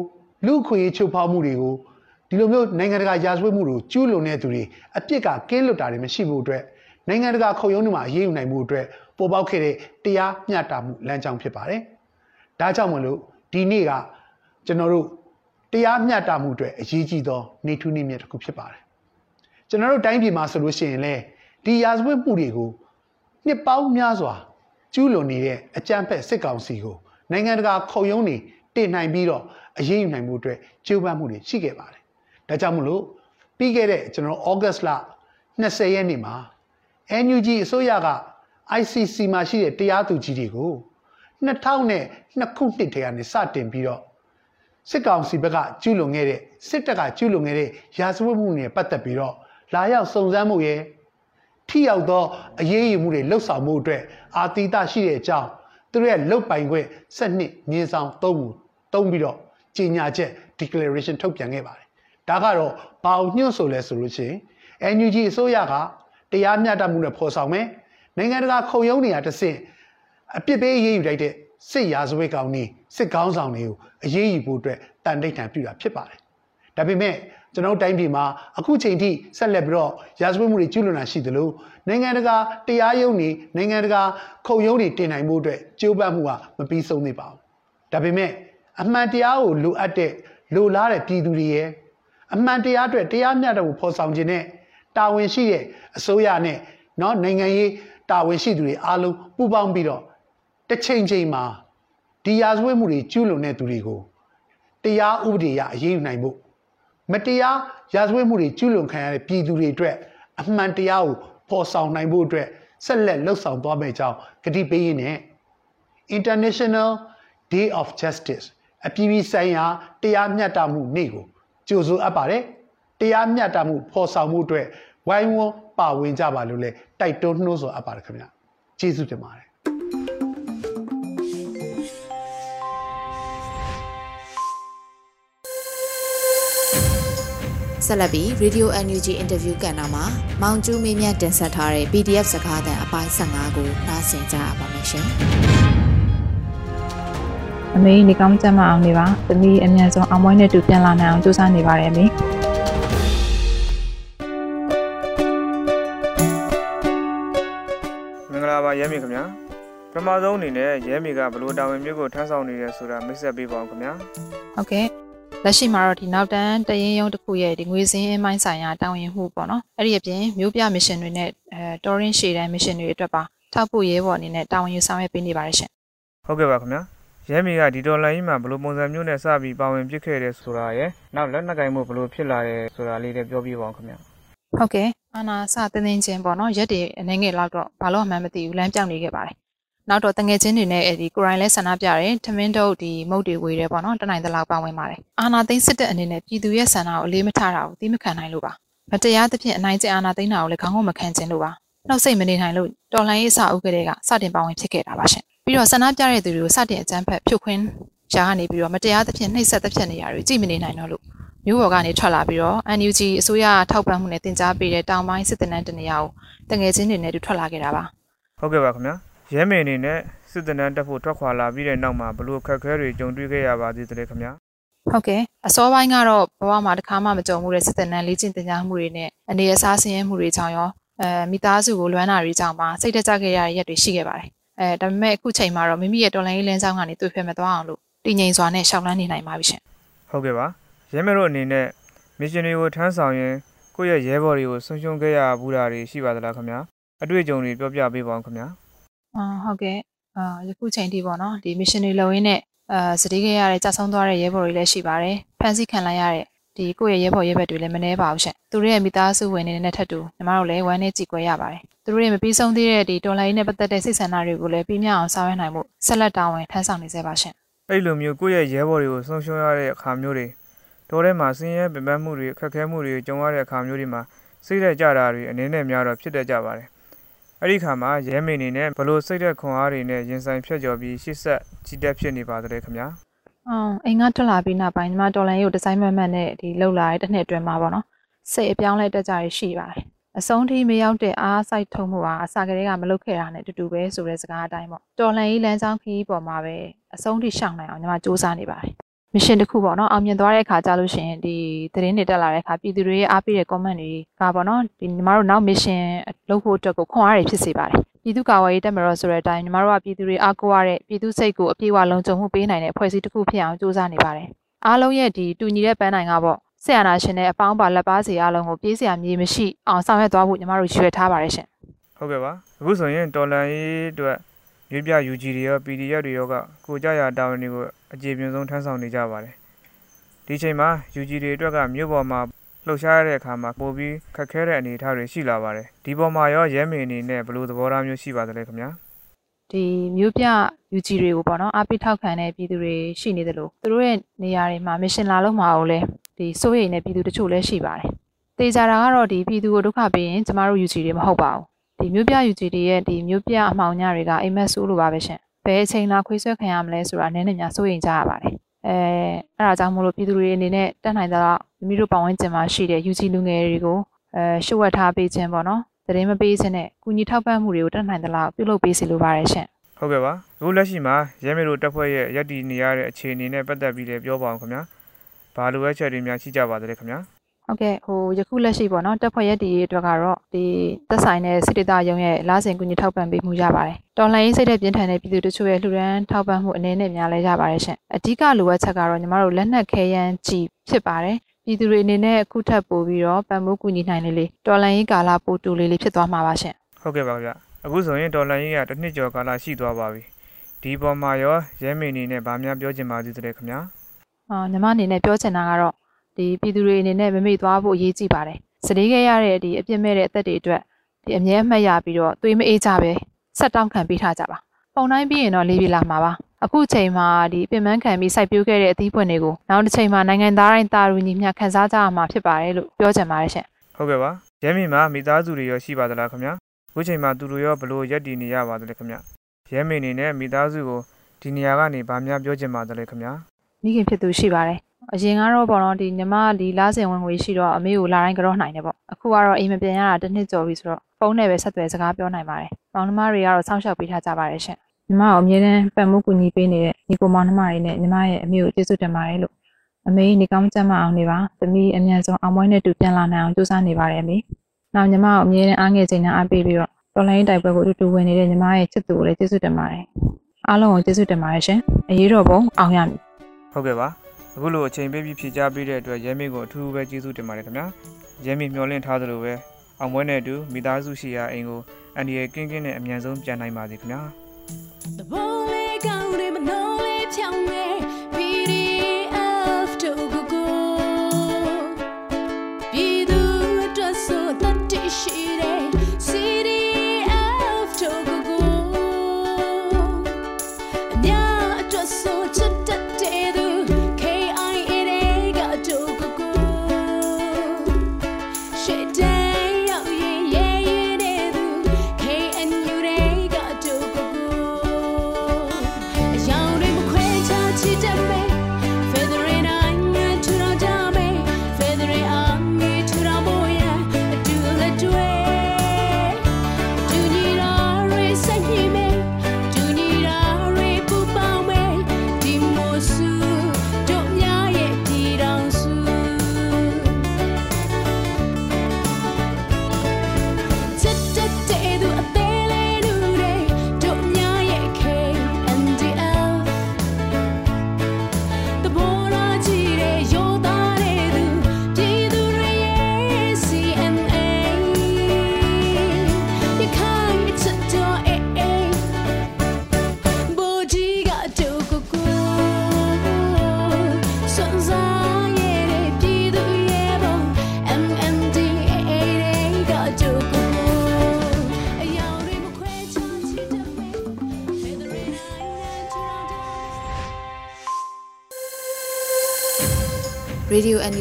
လူခွင့်ရေးချုပ်ဖောက်မှုတွေကိုဒီလိုမျိုးနိုင်ငံတကာရာဇဝတ်မှုတွေကိုကျူးလွန်တဲ့သူတွေအပြစ်ကကင်းလွတ်တာတွေမရှိဖို့အတွက်နိုင်ငံတကာခုံရုံးတွေမှာအရေးယူနိုင်မှုအတွက်ပေါ်ပေါက်ခဲ့တဲ့တရားမျှတမှုလမ်းကြောင်းဖြစ်ပါတယ်။ ဒါကြောင့်မလို့ဒီနေ့ကကျွန်တော်တို့တရားမျှတမှုအတွက်အရေးကြီးသောနေထူးနေမြတ်တစ်ခုဖြစ်ပါတယ်။ကျွန်တော်တို့တိုင်းပြည်မှာဆိုလို့ရှိရင်လည်းဒီရာဇဝတ်မှုတွေကိုနှစ်ပေါင်းများစွာကျူးလွန်နေတဲ့အကြမ်းဖက်စစ်ကောင်စီကိုနိုင်ငံတကာခုံရုံးတွေတင်နိုင်ပြီးတော့အရေးယူနိုင်မှုအတွက်ကြိုးပမ်းမှုတွေရှိခဲ့ပါတယ်။ဒါကြောင့်မလို့ပြီးခဲ့တဲ့ကျွန်တော်ဩဂတ်စ်လ20ရက်နေ့မှာ NUG အစိုးရက ICC မှာရှိတဲ့တရားသူကြီးတွေကို 2002ခုနှစ်တည်းကနေစတင်ပြီးတော့စစ်ကောင်စီဘက်ကကျူးလွန်ခဲ့တဲ့စစ်တပ်ကကျူးလွန်ခဲ့တဲ့ရာဇဝတ်မှုတွေပတ်သက်ပြီးတော့လာရောက်စုံစမ်းမှုရဲ့ထိရောက်သောအရေးယူမှုတွေလှုပ်ဆောင်မှုအတွက်အာတိတရှိတဲ့အကြောင်းသူတို့ရဲ့လုတ်ပိုင်ခွင့်စနစ်မြေဆောင်သုံးမှုသုံးပြီးတော့ကြေညာချက် declaration ထုတ်ပြန်ခဲ့ပါတယ်ဒါကတော့ဘာအောင်ညွှန်ဆိုလဲဆိုလို့ရှိရင် NUG အစိုးရကတရားမျှတမှုနဲ့ဖော်ဆောင်မယ်နိုင်ငံတကာခုံရုံးတွေကတဆင့် အပြစ်ပေးရေးယူလိုက်တဲ့စစ်ရာဇဝတ်ကောင်တွေစစ်ကောင်းဆောင်တွေကိုအရေးယူဖို့အတွက်တန်တိတ်တန်ပြုတာဖြစ်ပါတယ်ဒါပေမဲ့ကျွန်တော်တိုင်းပြည်မှာအခုချိန်ထိဆက်လက်ပြီးတော့ရာဇဝတ်မှုတွေကျူးလွန်တာရှိသလိုနိုင်ငံတကာတရားရုံးတွေနိုင်ငံတကာခုံရုံးတွေတင်နိုင်မှုအတွက်ကြိုးပမ်းမှုကမပြီးဆုံးသေးပါဘူးဒါပေမဲ့အမှန်တရားကိုလိုအပ်တဲ့လိုလားတဲ့ပြည်သူတွေရဲ့အမှန်တရားအတွက်တရားမျှတမှုဖော်ဆောင်ခြင်းနဲ့တာဝန်ရှိတဲ့အစိုးရနဲ့เนาะနိုင်ငံရေးတာဝန်ရှိသူတွေအားလုံးပူးပေါင်းပြီးတော့ တစ်ချိန်ချိန်မှာဒီရာဇဝတ်မှုတွေကျူးလွန်တဲ့သူတွေကိုတရားဥပဒေအရအရေးယူနိုင်ဖို့မတရားရာဇဝတ်မှုတွေကျူးလွန်ခံရတဲ့ပြည်သူတွေအတွက်အမှန်တရားကိုပေါ်ဆောင်နိုင်ဖို့အတွက်ဆက်လက်လှုပ်ဆောင်သွားမယ့်အကြောင်းကတိပေးရင်းနဲ့ International Day of Justice အပြည်ပြည်ဆိုင်ရာတရားမျှတမှုနေ့ကိုကြိုဆိုအပ်ပါတယ်တရားမျှတမှုဖော်ဆောင်မှုအတွက်ဝိုင်းဝန်းပါဝင်ကြပါလို့လဲတိုက်တွန်းနှိုးဆော်အပ်ပါတယ်ခင်ဗျကျေးဇူးတင်ပါတယ် ဆက်လက်ပြီး Radio NUG Interview ကဏ္ဍမှာမောင်ကျူးမင်းမြတ်တင်ဆက်ထားတဲ့ PDF စကားသံအပိုင်း15ကိုနားဆင်ကြရပါမယ်ရှင်။အမေနေကောင်းကြမအောင်နေပါ။သမီးအမြန်ဆုံးအောင်ပွဲနဲ့တူပြန်လာနိုင်အောင်ကြိုးစားနေပါတယ်အမေ။ပါရဲမေခင်ဗျာပထမဆုံးအနေနဲ့ရဲမေကဘလို့တာဝန်မျိုးကိုထမ်းဆောင်နေရဲဆိုတာမိတ်ဆက်ပေးပါဦးခင်ဗျာဟုတ်ကဲ့ လက်ရှိမှာတော့ဒီနောက်တန်းတရင်ရုံးတစ်ခုရဲ့ဒီငွေစင်းအမိုင်းဆိုင်ရာတာဝန်မှုပေါ့နော်အဲ့ဒီအပြင်မျိုးပြမစ်ရှင်တွေနဲ့အဲတော်ရင်ရှေတန်းမစ်ရှင်တွေအတွက်ပါထောက်ပို့ရဲဘော်အနေနဲ့တာဝန်ယူဆောင်ရွက်ပေးနေပါတယ်ရှင်ဟုတ်ကဲ့ပါခင်ဗျာရဲမီကဒီဒေါ်လာကြီးမှာဘလို့ပုံစံမျိုးနဲ့စပြီးပါဝင်ပြစ်ခဲ့တယ်ဆိုတာရယ်နောက်လက်နက်ကင်မှုဘလို့ဖြစ်လာတယ်ဆိုတာလေးလည်းပြောပြပါဦးခင်ဗျာဟုတ်ကဲ့အာနာစတင်းတင်းချင်းပေါ့နော်ရက်တွေအနေငယ်လောက်တော့ဘာလို့မှမသိဘူးလမ်းပြောင်းနေခဲ့ပါတယ် နောက်တော့တငယ်ချင်းတွေနဲ့အဲဒီကိုရိုင်းလဲဆန္ဒပြတယ်ထမင်းတို့ဒီမုတ်တွေဝေတယ်ပေါ့နော်တနိုင်တလောက်ပါဝင်ပါတယ်အာနာသိန်းစစ်တပ်အနေနဲ့ပြည်သူရဲ့ဆန္ဒကိုအလေးမထားတာကိုသိမခံနိုင်လို့ပါမတရားသဖြင့်အနိုင်ကျင့်အာနာသိန်းတာကိုလည်းခေါင်းငုံမခံခြင်းလို့ပါနှုတ်စိတ်မနေနိုင်လို့တော်လိုင်းရေးအစအုပ်ကလေးကစတင်ပါဝင်ဖြစ်ခဲ့တာပါရှင်ပြီးတော့ဆန္ဒပြတဲ့သူတွေကိုစတင်အကြမ်းဖက်ဖြုတ်ခွင်းရှားကနေပြီးတော့မတရားသဖြင့်နှိပ်စက်သဖြင့်နေရတွေကြည့်မနေနိုင်တော့လို့မြို့ပေါ်ကနေထွက်လာပြီးတော့ NUG အစိုးရထောက်ပံ့မှုနဲ့တင် जा ပေးတဲ့တောင်ပိုင်းစစ်တပ်နန်းတနေရာကိုတငယ်ချင်းတွေနဲ့တူထွက်လာခဲ့တာပါဟုတ်ကဲ့ပါခင်ဗျာ ရဲမေအနေနဲ့စစ်တပ်နန်းတက်ဖို့ထွက်ခွာလာပြီးတဲ့နောက်မှာဘလို့ခက်ခဲတွေကြုံတွေ့ခဲ့ရပါသေးတယ်ခင်ဗျာဟုတ်ကဲ့အစောပိုင်းကတော့ဘဝမှာတစ်ခါမှမကြုံမှုတဲ့စစ်တပ်နန်းလေ့ကျင့်တင်ကြားမှုတွေနဲ့အနေအစားဆင်းရဲမှုတွေကြောင့်ရောအဲမိသားစုကိုလွမ်းတာတွေကြောင့်ပါစိတ်တကြခဲ့ရတဲ့ရက်တွေရှိခဲ့ပါတယ်အဲဒါပေမဲ့အခုချိန်မှာတော့မိမိရဲ့တော်လိုင်းရေးလင်းဆောင်ကနေတွေ့ဖက်မသွားအောင်လို့တည်ငြိမ်စွာနဲ့ရှောက်လန်းနေနိုင်ပါပြီရှင်ဟုတ်ကဲ့ပါရဲမေတို့အနေနဲ့မစ်ရှင်တွေကိုထမ်းဆောင်ရင်ကိုယ့်ရဲ့ရဲဘော်တွေကိုဆုံးရှုံးခဲ့ရဘူးတာတွေရှိပါသလားခင်ဗျာအတွေ့အကြုံတွေပြောပြပေးပါဦးခင်ဗျာ အာဟုတ်ကဲ့အာယခုချိန်ထိပေါ့နော်ဒီမစ်ရှင်တွေလုံရင်းနဲ့အာစတိခဲ့ရတဲ့ကြာဆုံးသွားတဲ့ရဲဘော်တွေလည်းရှိပါတယ်ဖန်ဆီးခံလိုက်ရတဲ့ဒီကိုယ့်ရဲ့ရဲဘော်ရဲဘက်တွေလည်းမနှဲပါဘူးရှင်သူတို့ရဲ့မိသားစုဝင်တွေနဲ့ထပ်တူညီမတို့လည်းဝမ်းနဲ့ကြည်ကွယ်ရပါတယ်သူတို့ရဲ့မပြီးဆုံးသေးတဲ့ဒီတော်လိုင်းနဲ့ပတ်သက်တဲ့စိတ်ဆန္ဒတွေကိုလည်းပြီးမြောက်အောင်ဆောင်ရွက်နိုင်မှုဆက်လက်တာဝန်ထမ်းဆောင်နေစေပါရှင်အဲ့လိုမျိုးကိုယ့်ရဲ့ရဲဘော်တွေကိုဆုံးရှုံးရတဲ့အခါမျိုးတွေတောထဲမှာဆင်းရဲပင်ပန်းမှုတွေအခက်အခဲမှုတွေကြုံရတဲ့အခါမျိုးတွေမှာစိတ်သက်ကြတာတွေအနေနဲ့များတော့ဖြစ်တတ်ကြပါတယ်။ အဲ့ဒီခါမှာရဲမေနေနဲ့ဘလို့စိတ်သက်ခွန်အားတွေနဲ့ရင်ဆိုင်ဖြတ်ကျော်ပြီးရှစ်ဆက်ကြီးတက်ဖြစ်နေပါတဲ့ခင်ဗျာ။အော်အိမ်ကထွက်လာပြီးနောက်ပိုင်းညီမတော်လန်ရုပ်ဒီဇိုင်းမမှတ်နဲ့ဒီလှုပ်လာတဲ့တစ်နှစ်အတွင်းမှာပေါ့နော်။စိတ်အပြောင်းလဲတက်ကြရရှိပါတယ်။အဆုံးထိမရောက်တဲ့အားစိုက်ထုံမှုဟာအစာကလေးကမလုပ်ခဲ့တာနဲ့တူတူပဲဆိုတဲ့စကားအတိုင်းပေါ့တော်လှန်ရေးလမ်းကြောင်းခီးပေါ်မှာပဲအဆုံးထိရှောင်နိုင်အောင်ညီမစူးစမ်းနေပါတယ် မရှင်တစ်ခုပေါ့နော်အောင်မြင်သွားတဲ့အခါကြာလို့ရှိရင်ဒီသတင်းတွေတက်လာတဲ့အခါပြည်သူတွေရဲ့အားပေးတဲ့ comment တွေကပေါ့နော်ဒီညီမတို့နောက် mission လုပ်ဖို့အတွက်ကိုခွန်အားတွေဖြစ်စေပါတယ်ပြည်သူ့ကာကွယ်ရေးတပ်မတော်ဆိုတဲ့အတိုင်းညီမတို့ကပြည်သူတွေအားကိုးရတဲ့ပြည်သူစိတ်ကိုအပြည့်အဝလုံခြုံမှုပေးနိုင်တဲ့ဖွဲ့စည်းတစ်ခုဖြစ်အောင်ကြိုးစားနေပါတယ်အားလုံးရဲ့ဒီတူညီတဲ့ပန်းနိုင်ကပေါ့ဆရာနာရှင်နဲ့အပေါင်းပါလက်ပါစီအားလုံးကိုပြေးစရာမြေမရှိအောင်ဆောင်ရွက်သွားဖို့ညီမတို့ရွေထားပါတယ်ရှင်ဟုတ်ကဲ့ပါအခုဆိုရင်တော်လန်ရေးအတွက်ရွေးပြ UG တွေရော PDF တွေရောကကိုကြရတာဝန်တွေကို အခြေပြင်းဆုံးထမ်းဆောင်နေကြပါတယ်ဒီချိန်မှာ UG တွေအတွက်ကမြို့ပေါ်မှာလှုပ်ရှားရတဲ့အခါမှာပိုပြီးခက်ခဲတဲ့အနေအထားတွေရှိလာပါတယ်ဒီပေါ်မှာရောရဲမေအနေနဲ့ဘယ်လိုသဘောထားမျိုးရှိပါသလဲခင်ဗျာဒီမြို့ပြ UG တွေကိုပေါ့နော်အပိထောက်ခံတဲ့ပြည်သူတွေရှိနေတယ်လို့သူတို့ရဲ့နေရာတွေမှာမရှင်လာလို့မှာအောင်လဲဒီစိုးရိမ်တဲ့ပြည်သူတချို့လည်းရှိပါတယ်တေချာတာကတော့ဒီပြည်သူကိုဒုက္ခပေးရင်ကျမတို့ UG တွေမဟုတ်ပါဘူးဒီမြို့ပြ UG တွေရဲ့ဒီမြို့ပြအမှောင်ညတွေကအိမ်မက်ဆိုးလိုပါပဲရှင် ဘယ်အချိန်လာခွေးဆွဲခံရမလဲဆိုတာနည်းနည်းများစိုးရိမ်ကြရပါတယ်အဲအဲ့ဒါကြောင့်မို့လို့ပြည်သူတွေအနေနဲ့တက်နိုင်တာတော့မိမိတို့ပတ်ဝန်းကျင်မှာရှိတဲ့ UG လူငယ်တွေကိုအဲရှုပ်ဝက်ထားပေးခြင်းပေါ့နော်သတင်းမပေးခြင်းနဲ့ကုညီထောက်ပံ့မှုတွေကိုတက်နိုင်သလောက်ပြုလုပ်ပေးစီလိုပါတယ်ရှင်ဟုတ်ကဲ့ပါအခုလက်ရှိမှာရဲမေတို့တပ်ဖွဲ့ရဲ့ရည်တည်နေရတဲ့အခြေအနေနဲ့ပတ်သက်ပြီးလည်းပြောပါအောင်ခင်ဗျာဘာလိုအပ်ချက်တွေများရှိကြပါသလဲခင်ဗျာ ဟုတ်ကဲ့ဟိုယခုလက်ရှိပေါ့နော်တပ်ဖွဲ့ရက်တီအတွက်ကတော့ဒီသက်ဆိုင်တဲ့စစ်တေသရုံးရဲ့လာစဉ်ကူညီထောက်ပံ့ပေးမှုရပါတယ်တော်လှန်ရေးစိတ်တဲ့ပြင်းထန်တဲ့ပြည်သူတို့ချို့ရဲ့လှူဒန်းထောက်ပံ့မှုအနေနဲ့များလဲရပါတယ်ရှင်အဓိကလိုအပ်ချက်ကတော့ညီမတို့လက်နက်ခဲယမ်းကြီးဖြစ်ပါတယ်ပြည်သူတွေအနေနဲ့အခုထပ်ပို့ပြီးတော့ပံ့ပိုးကူညီနိုင်လေလေတော်လှန်ရေးကာလပိုတူလေးလေးဖြစ်သွားမှာပါရှင်ဟုတ်ကဲ့ပါဗျအခုဆိုရင်တော်လှန်ရေးကတစ်နှစ်ကျော်ကာလရှိသွားပါပြီဒီပေါ်မှာရောရဲမင်းအနေနဲ့ဗာများပြောချင်ပါသေးတယ်ခင်ဗျာအာညီမအနေနဲ့ပြောချင်တာကတော့ ဒီပြည်သူတွေအနေနဲ့မမေ့သွားဖို့အရေးကြီးပါတယ်စတေးခဲ့ရတဲ့ဒီအပြစ်မဲ့တဲ့အသက်တွေအတွက်ဒီအမြဲအမှတ်ရပြီးတော့သွေးမအေးကြပဲဆက်တောင်းခံပေးထားကြပါပုံတိုင်းပြီးရင်တော့လေးပြေလာမှာပါအခုချိန်မှာဒီပြင်ပန်းခံပြီးစိုက်ပျိုးခဲ့တဲ့အသီးပွင့်တွေကိုနောက်တစ်ချိန်မှာနိုင်ငံသားတိုင်းတာရူညီမျှခန်းစားကြရမှာဖြစ်ပါတယ်လို့ပြောချင်ပါတယ်ရှင်ဟုတ်ကဲ့ပါရဲမင်းမှာမိသားစုတွေရောရှိပါသလားခင်ဗျာအခုချိန်မှာသူတို့ရောဘလို့ရက်တည်နေရပါသလဲခင်ဗျရဲမင်းအနေနဲ့မိသားစုကိုဒီနေရာကနေဗာများပြောချင်ပါသလဲခင်ဗျာမိခင်ဖြစ်သူရှိပါတယ် အရင်ကတော့ပေါ့နော်ဒီညီမဒီလားစင်ဝင်ငွေရှိတော့အမေကိုလာတိုင်းကြောနိုင်တယ်ပေါ့အခုကတော့အိမ်မပြန်ရတာတစ်နှစ်ကျော်ပြီဆိုတော့ဖုန်းနဲ့ပဲဆက်သွယ်စကားပြောနိုင်ပါတယ်မောင်နှမတွေကတော့စောင့်ရှောက်ပေးထားကြပါတယ်ရှင်ညီမကိုအမြဲတမ်းပတ်မှုကူညီပေးနေတဲ့ညီကိုမောင်နှမတွေနဲ့ညီမရဲ့အမေကိုကျေးဇူးတင်ပါတယ်လို့အမေနေကောင်းကြမ်းမအောင်နေပါသမီးအမြန်ဆုံးအောင်မွေးနဲ့တူပြန်လာနိုင်အောင်ကြိုးစားနေပါတယ်အမေနောက်ညီမကိုအမြဲတမ်းအားငယ်ချိန်နဲ့အားပေးပြီးတော့တော်လိုင်းတိုက်ပွဲကိုအတူတူဝင်နေတဲ့ညီမရဲ့ချစ်သူကိုလည်းကျေးဇူးတင်ပါတယ်အားလုံးကိုကျေးဇူးတင်ပါတယ်ရှင်အရေးတော်ပုံအောင်ရမည်ဟုတ်ကဲ့ပါ အခုလိုအချိန်ပေးပြီးဖြည့်ချပေးတဲ့အတွက်ရဲမင်းကိုအထူးပဲကျေးဇူးတင်ပါတယ်ခင်ဗျာရဲမင်းမျှော်လင့်ထားသလိုပဲအောင်ပွဲနဲ့အတူမိသားစုရှိရာအိမ်ကိုအန်ဒီရဲ့ကင်းကင်းနဲ့အမြန်ဆုံးပြန်နိုင်ပါစေခင်ဗျာ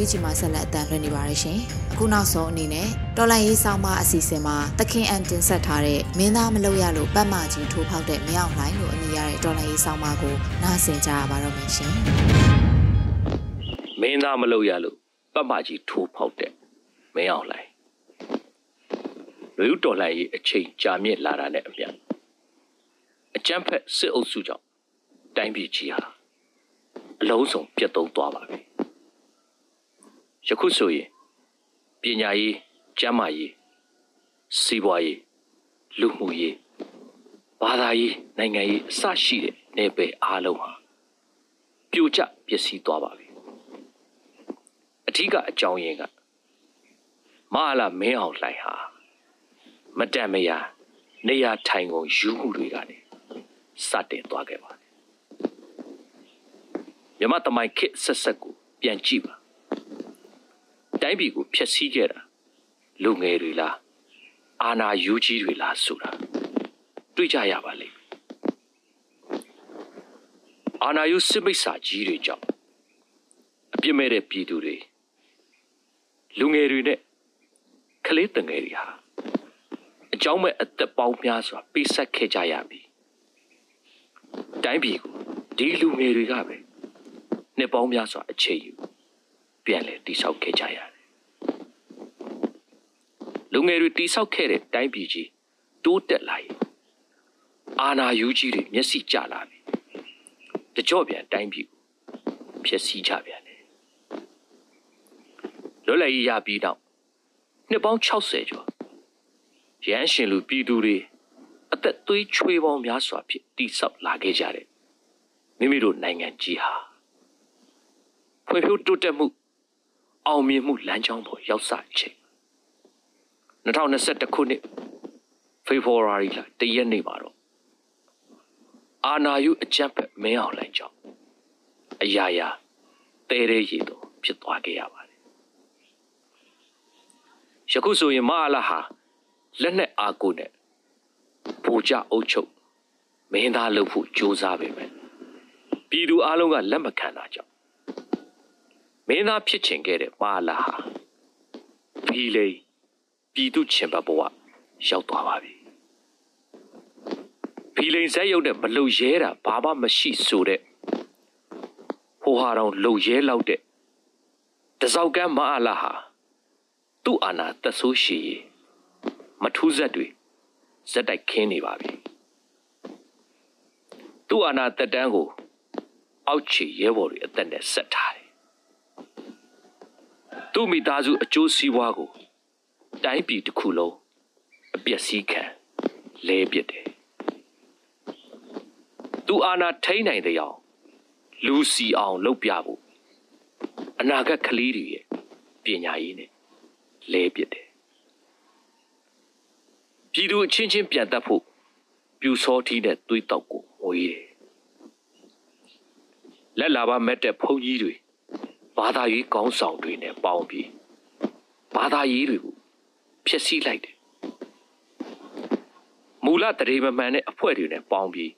Radio NUG မှာဆက်လက်အသံလွှင့်နေပါတယ်ရှင်။အခုနောက်ဆုံးအနေနဲ့တော်လိုင်းရေးဆောင်မအစီအစဉ်မှာသခင်အန်တင်ဆက်ထားတဲ့မင်းသားမလုပ်ရလို့ပတ်မကြီးထိုးဖောက်တဲ့မြောက်လှိုင်းလို့အမည်ရတဲ့တော်လိုင်းရေးဆောင်မကိုနားဆင်ကြရပါတော့မယ်ရှင်မင်းသားမလုပ်ရလို့ပတ်မကြီးထိုးဖောက်တဲ့မင်းအောင်လှိုင်လူဦးတော်လှန်ရေးအချိန်ကြာမြင့်လာတာနဲ့အမျှအကြမ်းဖက်စစ်အုပ်စုကြောင့်တိုင်းပြည်ကြီးဟာအလုံးစုံပြတ်သုံးသွားပါပြီ ယခုဆိုရင်ပညာရေးကျန်းမာရေးစီးပွားရေးလူမှုရေးဘာသာရေးနိုင်ငံရေးအစရှိတဲ့နယ်ပယ်အားလုံးဟာပြိုကျပျက်စီးသွားပါပြီအထူးကအကြောင်းရင်းကမဟာလာမင်းအောင်လှိုင်ဟာမတန်မယာနေရာထိုင်ကုန်ယူမှုတွေကနေစတင်သွားခဲ့ပါတယ်မြမတမိုင်ခစ်ဆက်ဆက်ကိုပြန်ကြည့်ပါ တိုင်းပြည်ကိုဖျက်ဆီးခဲ့တာလူငယ်တွေလားအာနာယူကြီးတွေလားဆိုတာတွေ့ကြရပါလိမ့်မယ်အာနာယူစစ်မိတ်စာကြီးတွေကြောင့်အပြစ်မဲ့တဲ့ပြည်သူတွေလူငယ်တွေနဲ့ကလေးတငယ်တွေဟာအကြောင်းမဲ့အသက်ပေါင်းများစွာပေးဆက်ခဲ့ကြရပြီတိုင်းပြည်ကိုဒီလူငယ်တွေကပဲနှစ်ပေါင်းများစွာအချိန်ယူ ပြန်လဲတိဆောက်ခဲ့ကြရတယ်လူငယ်တွေတိဆောက်ခဲ့တဲ့တိုင်းပြည်ကြီးတိုးတက်လာရင်အာနာယူကြီးတွေမျက်စိကျလာပြီတကြော့ပြန်တိုင်းပြည်ကိုဖျက်ဆီးကြပြန်တယ်လွတ်လပ်ရေးရပြီးတော့နှစ်ပေါင်း60ကျော်ရန်ရှင်လူပြည်သူတွေအသက်သွေးချွေးပေါင်းများစွာဖြင့်တိဆောက်လာခဲ့ကြတယ်မိမိတို့နိုင်ငံကြီးဟာဖွံ့ဖြိုးတိုးတက်မှု အောင်မြင်မှုလမ်းကြောင်းပေါ်ရောက်စချိန်2021ခုနှစ်ဖေဖော်ဝါရီလတရက်နေ့မှာတော့အာနာယုအကြံဖက်မင်းအောင်လှိုင်ကြောင့်အရာရာတဲရဲရည်တော့ဖြစ်သွားခဲ့ရပါတယ်ယခုဆိုရင်မဟာလာဟာလက်နဲ့အာကိုနဲ့ဘူကြအုပ်ချုပ်မင်းသားလုပ်ဖို့ကြိုးစားပေမဲ့ပြည်သူအလုံးကလက်မခံတာကြောင့် မင်းသားဖြစ်ချင်ခဲ့တဲ့မဟာလာဟာဖီလိန်ပြည်သူချင်ဘဘဝရောက်သွားပါပြီဖီလိန်ဇက်ရုပ်နဲ့မလုံရဲတာဘာမှမရှိဆိုတဲ့ဟိုဟာတော်လုံရဲလောက်တဲ့တစောက်ကမ်းမအားလာဟာသူ့အာနာသက်ဆိုးရှိရင်မထူးဆက်တွေဇက်တိုက်ခင်းနေပါပြီသူ့အာနာတက်တန်းကိုအောက်ခြေရဲဘော်တွေအသက်နဲ့ဆက်ထားတယ် သူ့မိသားစုအကျိုးစီးပွားကိုတိုင်းပြည်တစ်ခုလုံးအပျက်စီးခံလဲပစ်တယ်သူအာနာထိန်းနိုင်တဲ့အောင်လူစီအောင်လုပ်ပြဖို့အနာဂတ်ကလေးတွေရဲ့ပညာရေးနဲ့လဲပစ်တယ်ပြည်သူအချင်းချင်းပြန်တတ်ဖို့ပြူစောထီးတဲ့သွေးတောက်ကိုမွေးတယ်လက်လာပါမက်တဲ့ဘုန်းကြီးတွေ ဘာသာရေးကောင်းဆောင်တွေနဲ့ပေါင်းပြီးဘာသာရေးတွေကိုဖျက်ဆီးလိုက်တယ်မူလတရေမမှန်တဲ့အဖွဲ့တွေနဲ့ပေါင်းပြီး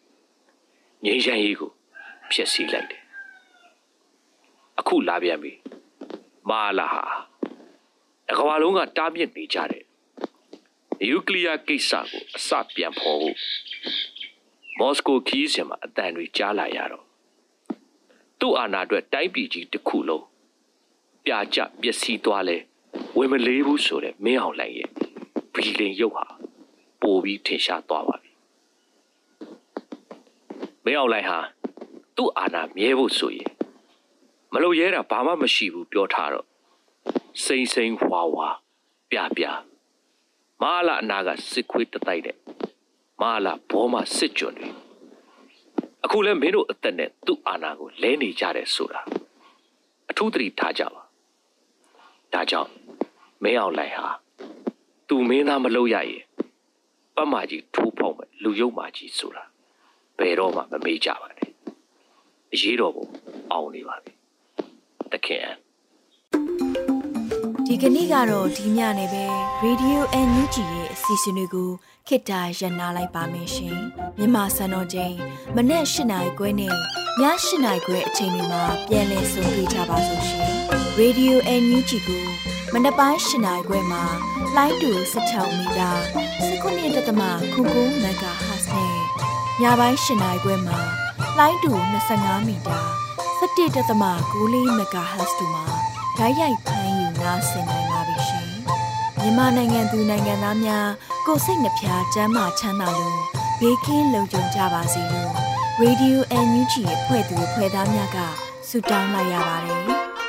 ငြိမ်းချမ်းရေးကိုဖျက်ဆီးလိုက်တယ်အခုလာပြန်ပြီမာလာဟာအကဘာလုံးကတားမြစ်နေကြတဲ့နျူကလ িয়ার ကိစ္စကိုအစပြန်ဖော်ဖို့မော်စကိုခီးစင်မှာအတန်တွေကြားလာရတော့သူ့အာဏာအတွက်တိုင်းပြည်ကြီးတစ်ခုလုံး ပြကြပျက်စီးသွားလဲဝင်မလေးဘူးဆိုတဲ့မင်းအောင်လှိုင်ရဲ့ဘီလင်ရုပ်ဟာပိုပြီးထင်ရှားသွားပါပြီမင်းအောင်လှိုင်ဟာသူ့အာဏာမြဲဖို့ဆိုရင်မလို့ရဲတာဘာမှမရှိဘူးပြောထားတော့စိမ့်စိမ့်ဝါဝါပြပြမဟာလာအနာကစစ်ခွေးတတိုက်တဲ့မဟာလာဘောမစစ်ကြွတွေအခုလဲမင်းတို့အသက်နဲ့သူ့အာဏာကိုလဲနေကြတယ်ဆိုတာအထူးသတိထားကြပါ ဒါကြောင့်မင်းအောင်လိုက်ဟာသူမင်းသားမလုပ်ရရင်ပတ်မကြီးထိုးဖောက်မဲ့လူယုံမာကြီးဆိုတာဘယ်တော့မှမမေ့ကြပါနဲ့အရေးတော်ပုံအောင်နေပါပြီတခင်ဒီကနေ့ကတော့ဒီညနေပဲ Radio NUG ရဲ့အစီအစဉ်လေးကိုခေတ္တရ延လိုက်ပါမယ်ရှင်မြန်မာစံတော်ချိန်မနေ့၈နိုင်ခွဲနဲ့ည၈နိုင်ခွဲအချိန်တွေမှာပြောင်းလဲဆုံးဖြတ်ကြပါလို့ရှင် Radio NUG ကိုမနက်ပိုင်း၈နာရီခွဲမှာလိုင်းတူ16မီတာ19.7 MHz နဲ့ညပိုင်း၈နာရီခွဲမှာလိုင်းတူ25မီတာ17.6 MHz တို့မှာဓာတ်ရိုက်ဖမ်းယူနားဆင်နိုင်ပါပြီရှင်။မြန်မာနိုင်ငံသူနိုင်ငံသားများကိုစိတ်နှဖျားစမ်းမချမ်းသာလို့ဘေးကင်းလုံခြုံကြပါစေလို့ Radio NUG ရဲ့ဖွဲ့သူဖွဲ့သားများကဆုတောင်းလိုက်ရပါတယ်။